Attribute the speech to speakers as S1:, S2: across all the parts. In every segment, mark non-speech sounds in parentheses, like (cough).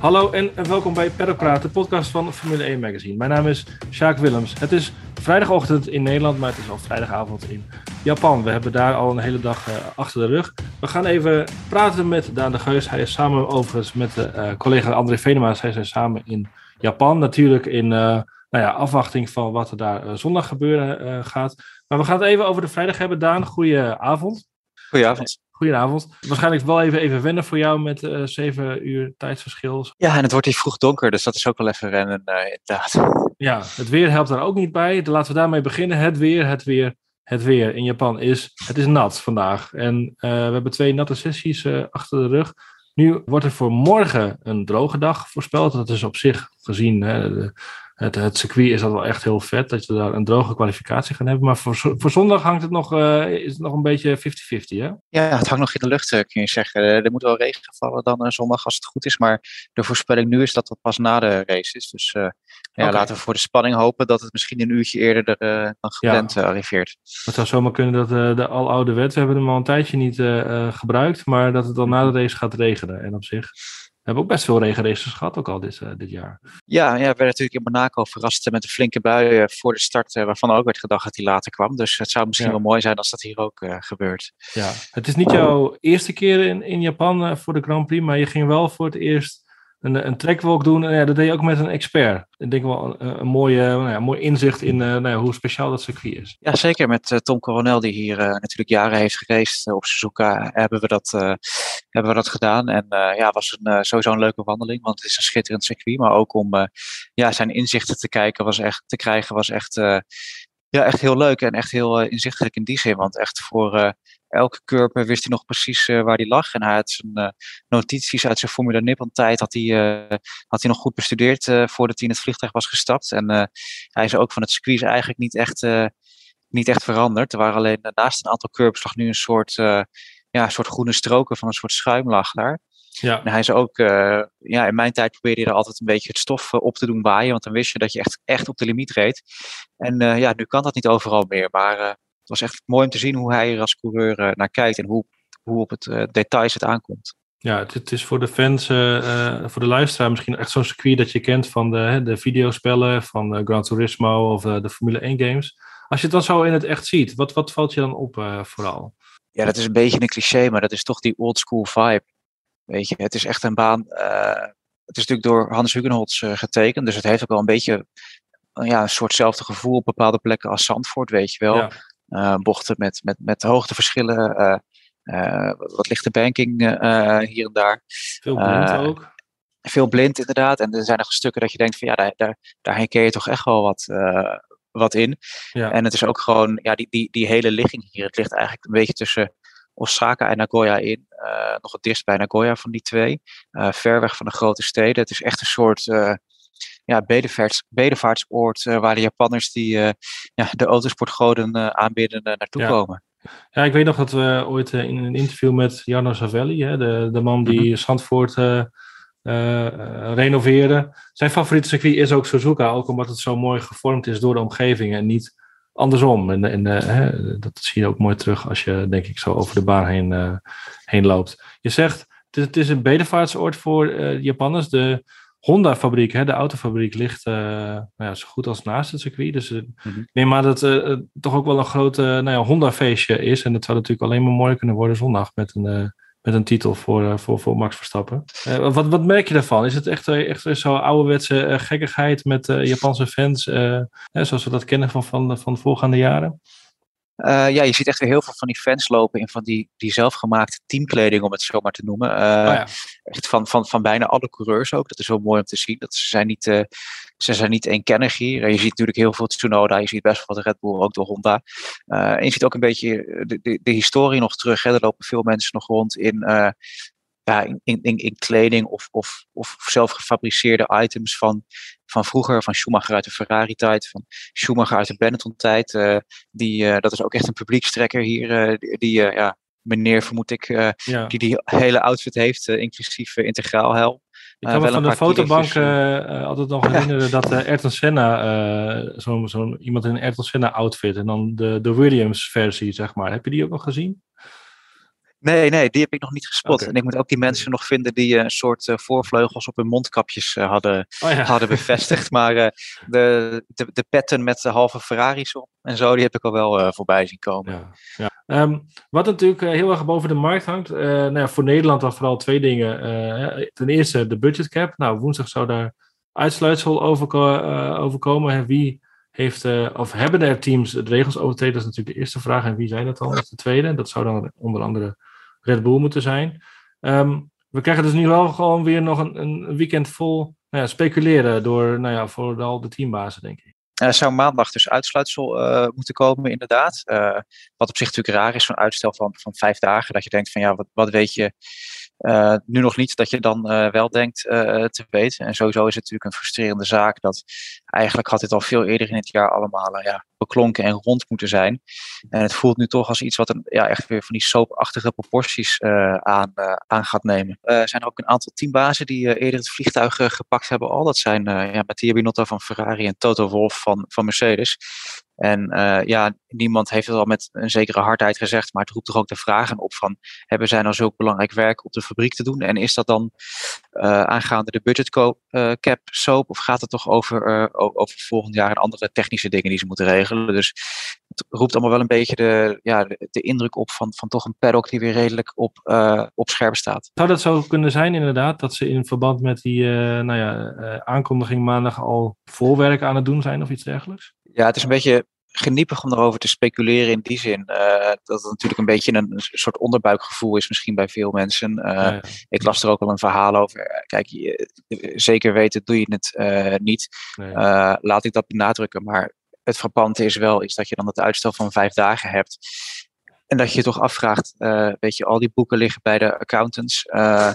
S1: Hallo en welkom bij Paddock de podcast van Formule 1 Magazine. Mijn naam is Sjaak Willems. Het is vrijdagochtend in Nederland, maar het is al vrijdagavond in Japan. We hebben daar al een hele dag uh, achter de rug. We gaan even praten met Daan de Geus. Hij is samen overigens met de uh, collega André Venema. Zij zijn samen in Japan. Natuurlijk in nou ja, afwachting van wat er daar zondag gebeuren gaat. Maar we gaan het even over de vrijdag hebben. Daan, goedenavond.
S2: Goedenavond.
S1: Goedenavond. Waarschijnlijk wel even, even wennen voor jou met uh, zeven uur tijdsverschil.
S2: Ja, en het wordt hier vroeg donker, dus dat is ook wel even wennen, uh, inderdaad.
S1: Ja, het weer helpt daar ook niet bij. Laten we daarmee beginnen. Het weer, het weer, het weer in Japan is, het is nat vandaag. En uh, we hebben twee natte sessies achter de rug. Nu wordt er voor morgen een droge dag voorspeld. Dat is op zich gezien hè, de, het, het circuit is dat wel echt heel vet, dat je daar een droge kwalificatie gaan hebben. Maar voor, voor zondag hangt het nog, uh, is het nog een beetje 50-50, hè?
S2: Ja, het hangt nog in de lucht, eh, kun je zeggen. Eh, er moet wel regen vallen dan zondag als het goed is. Maar de voorspelling nu is dat het pas na de race is. Dus uh, ja, okay. laten we voor de spanning hopen dat het misschien een uurtje eerder er, dan gepland ja. arriveert.
S1: Het zou zomaar kunnen dat de aloude wet, we hebben hem al een tijdje niet gebruikt, maar dat het dan na de race gaat regenen. En op zich hebben ook best veel regenraces gehad, ook al dit, uh, dit jaar.
S2: Ja, ja, we werden natuurlijk in Monaco verrast met een flinke bui uh, voor de start, uh, waarvan ook werd gedacht dat hij later kwam. Dus het zou misschien ja. wel mooi zijn als dat hier ook gebeurt.
S1: Ja, het is niet jouw eerste keer in, in Japan voor de Grand Prix, maar je ging wel voor het eerst een, een trackwalk doen. En ja, dat deed je ook met een expert. Ik denk wel een, een mooie, nou ja, mooi inzicht in nou ja, hoe speciaal dat circuit is.
S2: Ja, zeker. Met Tom Coronel, die hier natuurlijk jaren heeft gereisd op Suzuka, hebben we dat, hebben we dat gedaan. En ja, was een, sowieso een leuke wandeling, want het is een schitterend circuit. Maar ook om ja, zijn inzichten te kijken, was echt, te krijgen, was echt, ja, echt heel leuk. En echt heel inzichtelijk in die zin. Want echt voor elke curb wist hij nog precies uh, waar hij lag. En hij had zijn uh, notities uit zijn Formule Nippon tijd had hij, uh, had hij nog goed bestudeerd voordat hij in het vliegtuig was gestapt. En hij is ook van het circuit eigenlijk niet echt, niet echt veranderd. Er waren alleen naast een aantal curbs lag nu een soort, ja, een soort groene stroken van een soort schuim lag daar. Ja. En hij is ook, ja, in mijn tijd probeerde hij er altijd een beetje het stof op te doen waaien, want dan wist je dat je echt, echt op de limiet reed. En ja, nu kan dat niet overal meer, maar was echt mooi om te zien hoe hij er als coureur uh, naar kijkt en hoe, hoe op het uh, details het aankomt.
S1: Ja, het, is voor de fans, uh, voor de luisteraar misschien echt zo'n circuit dat je kent van de, de videospellen, van Gran Turismo of de Formule 1 games. Als je het dan zo in het echt ziet, wat, wat valt je dan op vooral?
S2: Ja, dat is een beetje een cliché, maar dat is toch die old school vibe. Weet je, het is echt een baan. het is natuurlijk door Hans Hugenholz getekend, dus het heeft ook wel een beetje ja, een soortzelfde gevoel op bepaalde plekken als Zandvoort, weet je wel. Ja. Uh, bochten met, met, met hoogteverschillen, uh, uh, wat lichte banking hier en daar.
S1: Veel blind ook.
S2: Veel blind inderdaad. En er zijn nog stukken dat je denkt van ja, daar, daar, daar herken je toch echt wel wat, wat in. Ja. En het is ook gewoon, ja, die, die, die hele ligging hier, het ligt eigenlijk een beetje tussen Osaka en Nagoya in. nog het dichtst bij Nagoya van die twee. ver weg van de grote steden. Het is echt een soort ja, bedevaarts, bedevaartsoord uh, waar de Japanners die uh, ja, de autosportgoden uh, aanbidden naartoe
S1: ja.
S2: komen.
S1: Ja, ik weet nog dat we ooit in een interview met Jarno Savelli, hè, de, de man die mm -hmm. Zandvoort renoveerde. Zijn favoriete circuit is ook Suzuka, ook omdat het zo mooi gevormd is door de omgeving en niet andersom. En, en hè, dat zie je ook mooi terug als je, denk ik, zo over de baan heen, heen loopt. Je zegt, het is, het is een bedevaartsoord voor Japanners. De, Honda-fabriek, de autofabriek, ligt uh, nou ja, zo goed als naast het circuit. Dus uh, mm-hmm. neem maar dat het uh, toch ook wel een groot nou ja, Honda-feestje is. En dat zou natuurlijk alleen maar mooi kunnen worden zondag met een, met een titel voor, voor, voor Max Verstappen. wat, wat merk je daarvan? Is het echt, echt zo'n ouderwetse gekkigheid met Japanse fans, zoals we dat kennen van, van, van de voorgaande jaren?
S2: Uh, ja, je ziet echt weer heel veel van die fans lopen in van die, die zelfgemaakte teamkleding, om het zo maar te noemen. Uh, oh ja. Echt van, van, van bijna alle coureurs ook. Dat is wel mooi om te zien. Dat ze zijn niet, uh, ze zijn niet eenkennig hier. Je ziet natuurlijk heel veel Tsunoda, je ziet best wel de Red Bull, ook door Honda. en je ziet ook een beetje de, de, de historie nog terug. Hè. Er lopen veel mensen nog rond in ja, in, in, in kleding of, of, of zelf gefabriceerde items van, van vroeger, van Schumacher uit de Ferrari-tijd, van Schumacher uit de Benetton-tijd. Uh, die, uh, dat is ook echt een publiekstrekker hier, uh, die, ja, meneer vermoed ik, ja. die die hele outfit heeft, inclusief integraal hel.
S1: Ik kan me van de fotobank altijd nog (laughs) herinneren dat Ayrton Senna, zo'n zo iemand in een Ayrton Senna outfit en dan de, de Williams versie, zeg maar. Heb je die ook nog gezien?
S2: Nee, nee, die heb ik nog niet gespot. En ik moet ook die mensen nog vinden die eh, een soort eh, voorvleugels op hun mondkapjes eh, hadden,
S1: Oh ja.
S2: hadden bevestigd. (laughs) Maar de, de, de petten met de halve Ferraris op en zo, die heb ik al wel voorbij zien komen.
S1: Ja, ja. Ehm, wat natuurlijk heel erg boven de markt hangt, nou ja, voor Nederland dan vooral twee dingen. Ten eerste de budgetcap. Nou, woensdag zou daar uitsluitsel over, over komen. Hè, Wie heeft, of hebben er teams de regels overtreden? Dat is natuurlijk de eerste vraag. En wie zijn dat dan? Dat is de tweede. Dat zou dan onder andere Red Bull moeten zijn. Ehm, we krijgen dus nu wel gewoon weer nog een, een weekend vol nou ja, speculeren door, nou ja, vooral de teambazen, denk ik.
S2: Er zou maandag dus uitsluitsel eh, moeten komen, inderdaad. Eh, wat op zich natuurlijk raar is, zo'n uitstel van, van vijf dagen. Dat je denkt van ja, wat, wat weet je eh, nu nog niet, dat je dan wel denkt te weten. En sowieso is het natuurlijk een frustrerende zaak. Dat eigenlijk had dit al veel eerder in het jaar allemaal ja, beklonken en rond moeten zijn. En het voelt nu toch als iets wat een, ja, echt weer van die soapachtige proporties eh, aan, eh, aan gaat nemen. Er zijn er ook een aantal teambazen die eh, eerder het vliegtuig eh, gepakt hebben al. Dat zijn eh ja, Mattia Binotto van Ferrari en Toto Wolff van, van Mercedes. En eh, ja, niemand heeft het al met een zekere hardheid gezegd, maar het roept toch ook de vragen op van, hebben zij nou zulk belangrijk werk op de fabriek te doen? En is dat dan eh, aangaande de budget co- eh, cap soap, of gaat het toch over, over volgend jaar en andere technische dingen die ze moeten regelen? Dus het roept allemaal wel een beetje de, ja, de, indruk op van, van toch een paddock die weer redelijk op, eh, op scherp staat.
S1: Zou dat zo kunnen zijn, inderdaad, dat ze in verband met die eh, nou ja, eh, aankondiging maandag al voorwerk aan het doen zijn of iets dergelijks?
S2: Ja, het is een beetje geniepig om erover te speculeren in die zin. dat het natuurlijk een beetje een, een soort onderbuikgevoel is misschien bij veel mensen.
S1: Ja, ja.
S2: Ik las er ook al een verhaal over. Kijk, je, zeker weten doe je het niet.
S1: Nee.
S2: Laat ik dat benadrukken. Maar het frappante is wel is dat je dan het uitstel van vijf dagen hebt. En dat je je toch afvraagt, eh, weet je, al die boeken liggen bij de accountants. eh,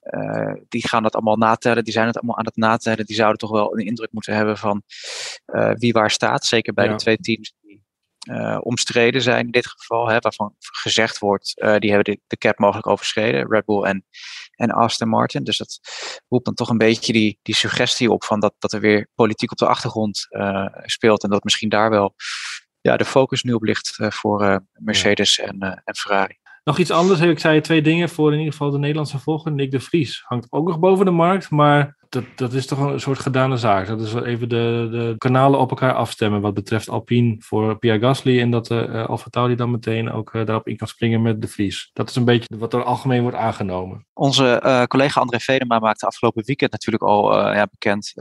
S2: eh, die gaan dat allemaal natellen, die zijn het allemaal aan het natellen. Die zouden toch wel een indruk moeten hebben van wie waar staat. Zeker bij
S1: Ja.
S2: de twee teams omstreden zijn in dit geval. Hè, waarvan gezegd wordt, eh, die hebben de, de cap mogelijk overschreden. Red Bull en, en Aston Martin. Dus dat roept dan toch een beetje die, die suggestie op van dat, dat er weer politiek op de achtergrond eh, speelt. En dat misschien daar wel ja, de focus nu op ligt eh, voor eh, Mercedes en, eh, en Ferrari.
S1: Nog iets anders, ik zei twee dingen voor in ieder geval de Nederlandse volger. Nick de Vries hangt ook nog boven de markt, maar dat, dat is toch een soort gedane zaak. Dat is even de, de kanalen op elkaar afstemmen wat betreft Alpine voor Pierre Gasly en dat uh, Alfa Tauri dan meteen ook uh, daarop in kan springen met de Vries. Dat is een beetje wat er algemeen wordt aangenomen.
S2: Onze collega André Vedema maakte afgelopen weekend natuurlijk al ja, bekend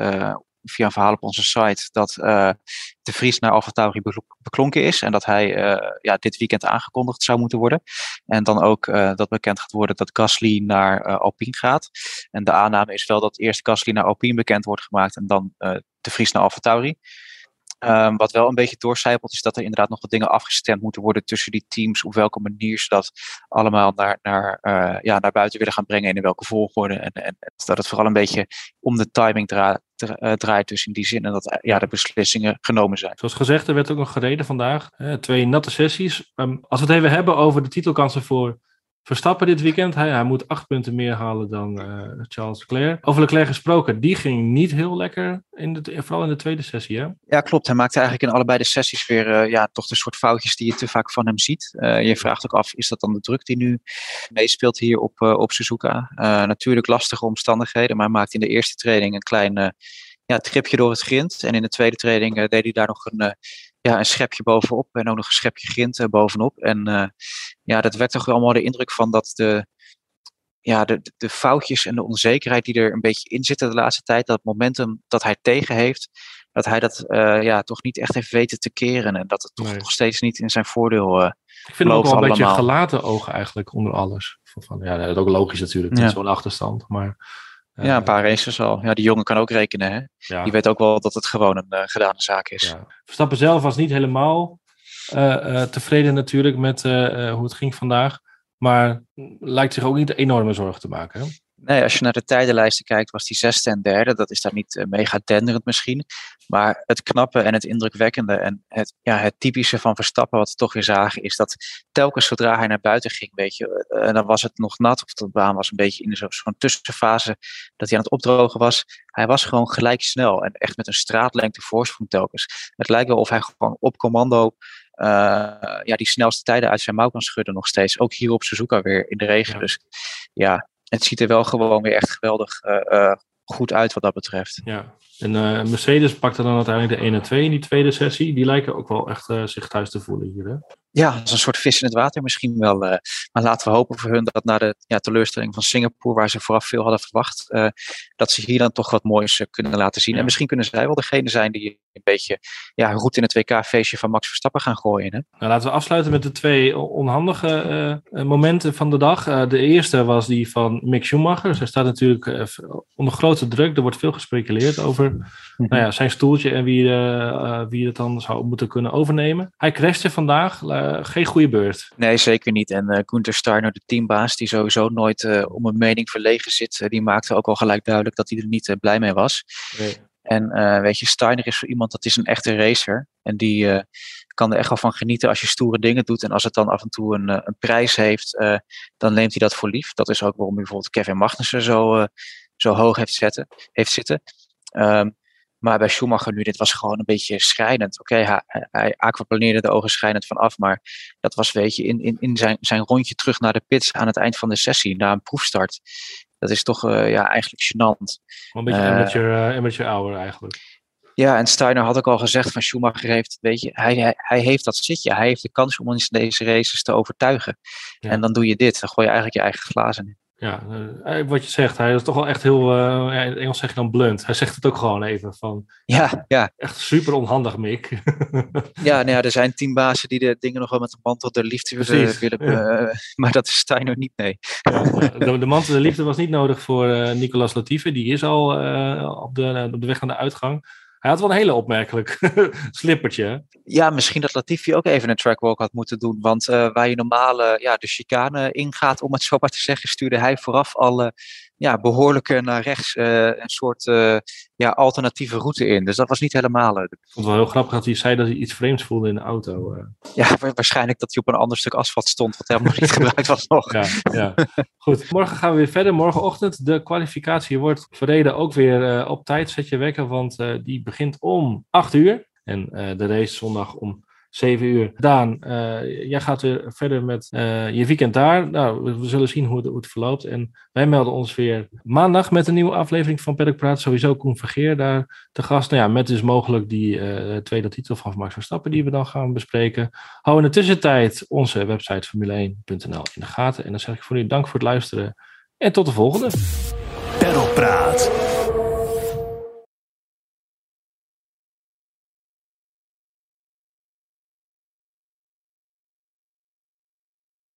S2: via een verhaal op onze site dat uh, de Vries naar Alfa Tauri beklonken is en dat hij uh, ja, dit weekend aangekondigd zou moeten worden. En dan ook uh, dat bekend gaat worden dat Gasly naar Alpine gaat. En de aanname is wel dat eerst Gasly naar Alpine bekend wordt gemaakt en dan de Vries naar Alfa Tauri. Um, wat wel een beetje doorcijpelt is dat er inderdaad nog wat dingen afgestemd moeten worden tussen die teams. Op welke manier ze dat allemaal naar, naar, uh, ja, naar buiten willen gaan brengen en in welke volgorde. En, en dat het vooral een beetje om de timing dra dra draait dus in die zin. En dat ja, de beslissingen genomen zijn.
S1: Zoals gezegd, er werd ook nog gereden vandaag. Twee natte sessies. Um, als we het even hebben over de titelkansen voor Verstappen dit weekend. Hij, hij moet acht punten meer halen dan uh, Charles Leclerc. Over Leclerc gesproken, die ging niet heel lekker, in de, vooral in de tweede sessie. Hè?
S2: Ja, klopt. Hij maakte eigenlijk in allebei de sessies weer uh, ja, toch de soort foutjes die je te vaak van hem ziet. Uh, je vraagt ook af, is dat dan de druk die nu meespeelt hier op, op Suzuka? natuurlijk lastige omstandigheden, maar hij maakte in de eerste training een klein ja, tripje door het grind. En in de tweede training deed hij daar nog een ja, een schepje bovenop en ook nog een schepje grind uh, bovenop. En uh, ja, dat werd toch allemaal de indruk van dat de, ja, de, de foutjes en de onzekerheid die er een beetje in zitten de laatste tijd, dat momentum dat hij tegen heeft, dat hij dat uh, ja, toch niet echt heeft weten te keren. En dat het toch
S1: Nee.
S2: nog steeds niet in zijn voordeel uh,
S1: Ik vind hem ook wel een beetje gelaten ogen eigenlijk onder alles. Van, ja, dat is ook logisch natuurlijk, met
S2: Ja.
S1: zo'n achterstand. Maar,
S2: Ja, een paar races al. Ja, die jongen kan ook rekenen. Hè?
S1: ja.
S2: Die weet ook wel dat het gewoon een uh, gedane zaak is.
S1: Ja. Verstappen zelf was niet helemaal uh, uh, tevreden natuurlijk met hoe het ging vandaag. Maar lijkt zich ook niet enorme zorgen te maken. Hè?
S2: Nee, als je naar de tijdenlijsten kijkt, was die zesde en derde. Dat is daar niet uh, mega denderend misschien. Maar het knappe en het indrukwekkende en het, ja, het typische van Verstappen, wat we toch weer zagen, is dat telkens zodra hij naar buiten ging, weet je, uh, dan was het nog nat of de baan was een beetje in zo'n tussenfase dat hij aan het opdrogen was. Hij was gewoon gelijk snel en echt met een straatlengte voorsprong telkens. Het lijkt wel of hij gewoon op commando uh, ja, die snelste tijden uit zijn mouw kan schudden nog steeds. Ook hier op Suzuka weer in de regen. Dus ja, het ziet er wel gewoon weer echt geweldig uh, uh, goed uit wat dat betreft.
S1: Ja, en uh, Mercedes pakte dan uiteindelijk de 1 en 2 in die tweede sessie. Die lijken ook wel echt zich thuis te voelen hier. Hè?
S2: Ja, dat is een soort vis in het water misschien wel. Uh, maar laten we hopen voor hun dat na de ja, teleurstelling van Singapore, waar ze vooraf veel hadden verwacht, uh, dat ze hier dan toch wat moois uh, kunnen laten zien. Ja. En misschien kunnen zij wel degene zijn die een beetje ja, roet in het WK-feestje van Max Verstappen gaan gooien. Hè?
S1: Nou, laten we afsluiten met de twee onhandige momenten van de dag. de eerste was die van Mick Schumacher. Zij staat natuurlijk onder grote druk. Er wordt veel gespeculeerd over mm -hmm. nou ja, zijn stoeltje en wie, wie het dan zou moeten kunnen overnemen. Hij crashte vandaag uh, geen goede beurt.
S2: Nee, zeker niet. En uh, Gunther Steiner, de teambaas, die sowieso nooit om een mening verlegen zit, die maakte ook al gelijk duidelijk dat hij er niet blij mee was. Nee. En weet je, Steiner is voor iemand, dat is een echte racer. En die kan er echt wel van genieten als je stoere dingen doet. En als het dan af en toe een, een prijs heeft, dan neemt hij dat voor lief. Dat is ook waarom hij bijvoorbeeld Kevin Magnussen zo, zo hoog heeft, zetten, heeft zitten. Um, maar bij Schumacher nu, dit was gewoon een beetje schrijnend. Oké, okay, hij, hij aquaplaneerde de ogen schrijnend van af, maar dat was, weet je, in, in, in zijn, zijn rondje terug naar de pits aan het eind van de sessie, na een proefstart. Dat is toch uh, ja, eigenlijk gênant.
S1: Een beetje uh, amateur, uh, amateur hour eigenlijk.
S2: Ja, en Steiner had ook al gezegd van Schumacher heeft, weet je, hij, hij, hij heeft dat zitje. Hij heeft de kans om ons in deze races te overtuigen. Ja. En dan doe je dit, dan gooi je eigenlijk je eigen glazen in.
S1: Ja, uh, wat je zegt, hij is toch wel echt heel, uh, ja, in het Engels zeg je dan blunt. Hij zegt het ook gewoon even van.
S2: Ja, ja.
S1: Echt super onhandig, Mick. (laughs)
S2: ja, nou ja, er zijn teambazen die de dingen nog wel met de mantel der liefde Precies, willen, ja. uh, maar dat is Steiner niet, nee.
S1: Ja, de, de, mantel der liefde was niet nodig voor Nicolas Latifi, die is al op, de, op de weg naar de uitgang. Hij had wel een hele opmerkelijk (laughs) slippertje.
S2: Ja, misschien dat Latifi ook even een trackwalk had moeten doen. Want uh, waar je normaal uh, ja, de chicane ingaat, om het zo maar te zeggen, stuurde hij vooraf al ja, behoorlijk naar rechts een soort ja, alternatieve route in. Dus dat was niet helemaal.
S1: Ik vond het wel heel grappig dat hij zei dat hij iets vreemds voelde in de auto.
S2: Ja, waarschijnlijk dat hij op een ander stuk asfalt stond, wat helemaal niet (laughs) gebruikt was nog.
S1: Ja, ja. Goed, morgen gaan we weer verder. Morgenochtend, de kwalificatie wordt verreden ook weer op tijd. Zet je wekker, want die begint om 8 uur. En de race zondag om 7 uur. Daan, uh, jij gaat weer verder met uh, je weekend daar. Nou, we, zullen zien hoe het, verloopt. En wij melden ons weer maandag met een nieuwe aflevering van Paddock Praat. Sowieso Koen Vergeer daar te gast. Nou ja, met dus mogelijk die tweede titel van Max Verstappen die we dan gaan bespreken. Hou in de tussentijd onze website formule1.nl in de gaten. En dan zeg ik voor nu dank voor het luisteren. En tot de volgende.
S3: Paddock Praat.